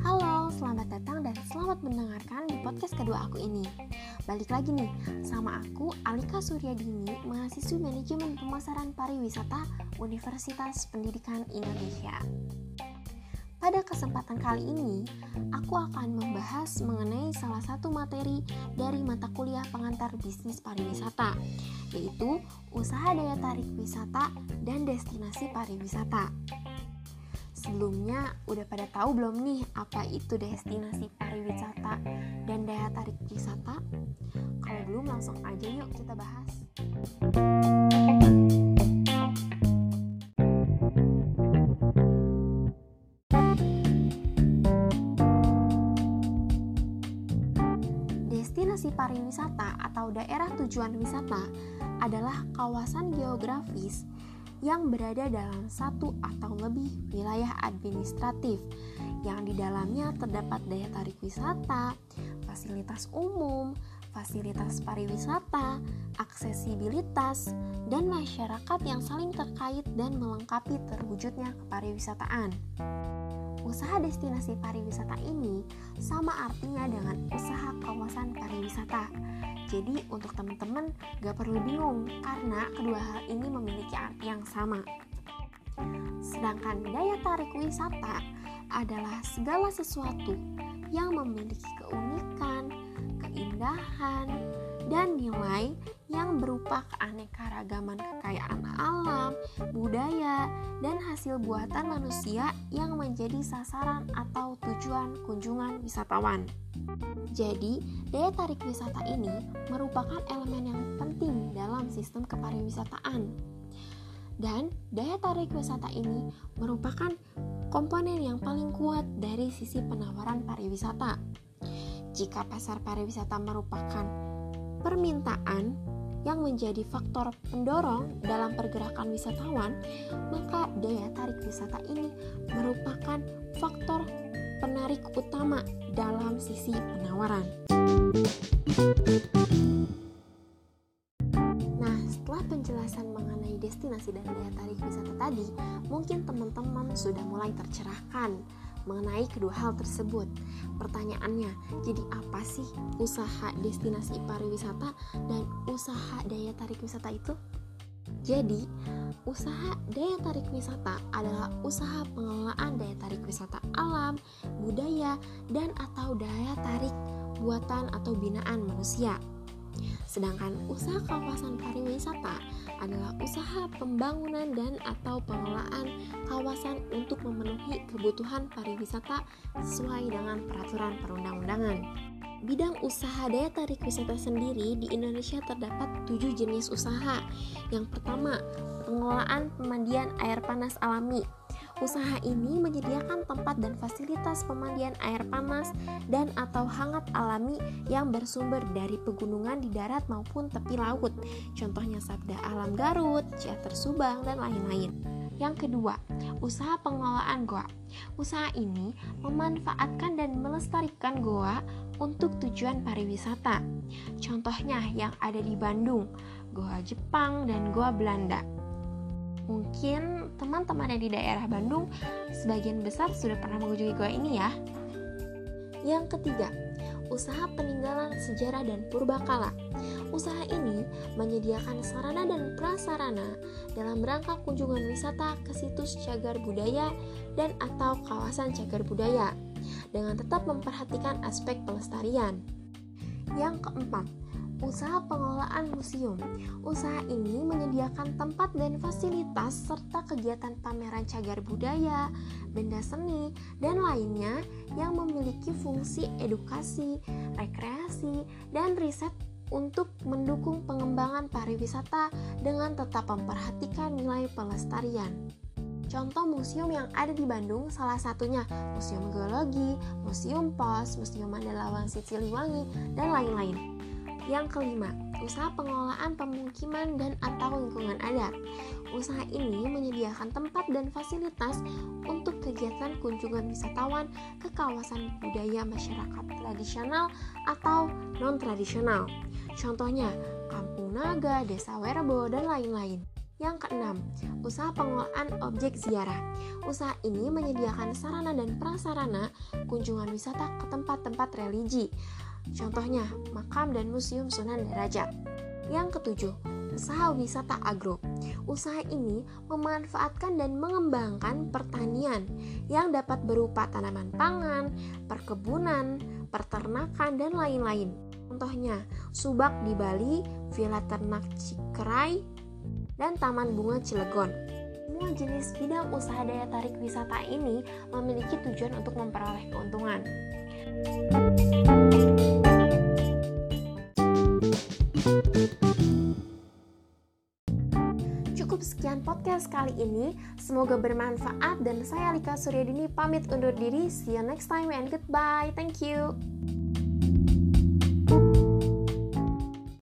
Halo, selamat datang dan selamat mendengarkan di podcast kedua aku ini. Balik lagi nih, sama aku Alika Suryadini, mahasiswi Manajemen Pemasaran Pariwisata Universitas Pendidikan Indonesia. Pada kesempatan kali ini, aku akan membahas mengenai salah satu materi dari mata kuliah pengantar bisnis pariwisata, yaitu usaha daya tarik wisata dan destinasi pariwisata. Sebelumnya, udah pada tahu belum nih apa itu destinasi pariwisata dan daya tarik wisata? Kalau belum, langsung aja yuk kita bahas. Pariwisata atau daerah tujuan wisata adalah kawasan geografis yang berada dalam satu atau lebih wilayah administratif yang di dalamnya terdapat daya tarik wisata, fasilitas umum, fasilitas pariwisata, aksesibilitas, dan masyarakat yang saling terkait dan melengkapi terwujudnya kepariwisataan. Usaha destinasi pariwisata ini sama artinya dengan usaha kawasan pariwisata. Jadi untuk teman-teman gak perlu bingung karena kedua hal ini memiliki arti yang sama. Sedangkan daya tarik wisata adalah segala sesuatu yang memiliki keunikan, keindahan, dan nilai yang berupa keanekaragaman kekayaan alam, budaya, dan hasil buatan manusia yang menjadi sasaran atau tujuan kunjungan wisatawan. Jadi, daya tarik wisata ini merupakan elemen yang penting dalam sistem kepariwisataan. Dan daya tarik wisata ini merupakan komponen yang paling kuat dari sisi penawaran pariwisata. Jika pasar pariwisata merupakan permintaan yang menjadi faktor pendorong dalam pergerakan wisatawan, maka daya tarik wisata ini merupakan faktor penarik utama dalam sisi penawaran. Nah, setelah penjelasan mengenai destinasi dan daya tarik wisata tadi, mungkin teman-teman sudah mulai tercerahkan mengenai kedua hal tersebut. Pertanyaannya, jadi apa sih usaha destinasi pariwisata dan usaha daya tarik wisata itu? Jadi, usaha daya tarik wisata adalah usaha pengelolaan daya tarik wisata alam, budaya, dan atau daya tarik buatan atau binaan manusia. Sedangkan usaha kawasan pariwisata adalah usaha pembangunan dan atau pengelolaan kawasan untuk memenuhi kebutuhan pariwisata sesuai dengan peraturan perundang-undangan. Bidang usaha daya tarik wisata sendiri di Indonesia terdapat tujuh jenis usaha. Yang pertama, pengelolaan pemandian air panas alami Usaha ini menyediakan tempat dan fasilitas pemandian air panas dan atau hangat alami yang bersumber dari pegunungan di darat maupun tepi laut. Contohnya Sabda Alam Garut, Ciater Subang, dan lain-lain. Yang kedua, usaha pengelolaan goa. Usaha ini memanfaatkan dan melestarikan goa untuk tujuan pariwisata. Contohnya yang ada di Bandung, Goa Jepang dan Goa Belanda. Mungkin teman-teman yang di daerah Bandung sebagian besar sudah pernah mengunjungi gua ini ya. Yang ketiga, usaha peninggalan sejarah dan purbakala. Usaha ini menyediakan sarana dan prasarana dalam rangka kunjungan wisata ke situs cagar budaya dan atau kawasan cagar budaya dengan tetap memperhatikan aspek pelestarian. Yang keempat, usaha pengelolaan museum. Usaha ini menyediakan tempat dan fasilitas serta kegiatan pameran cagar budaya, benda seni, dan lainnya yang memiliki fungsi edukasi, rekreasi, dan riset untuk mendukung pengembangan pariwisata dengan tetap memperhatikan nilai pelestarian. Contoh museum yang ada di Bandung salah satunya Museum Geologi, Museum Pos, Museum Mandala Wangsit Siliwangi, dan lain-lain. Yang kelima, usaha pengelolaan pemukiman dan atau lingkungan adat. Usaha ini menyediakan tempat dan fasilitas untuk kegiatan kunjungan wisatawan ke kawasan budaya masyarakat tradisional atau non-tradisional. Contohnya, Kampung Naga, Desa Werebo, dan lain-lain. Yang keenam, usaha pengelolaan objek ziarah. Usaha ini menyediakan sarana dan prasarana kunjungan wisata ke tempat-tempat religi. Contohnya, makam dan museum Sunan Derajat. Yang ketujuh, usaha wisata agro. Usaha ini memanfaatkan dan mengembangkan pertanian yang dapat berupa tanaman pangan, perkebunan, peternakan, dan lain-lain. Contohnya, Subak di Bali, Villa Ternak Cikerai, dan Taman Bunga Cilegon. Semua jenis bidang usaha daya tarik wisata ini memiliki tujuan untuk memperoleh keuntungan. Cukup sekian podcast kali ini. Semoga bermanfaat dan saya Lika Suryadini pamit undur diri. See you next time and goodbye. Thank you.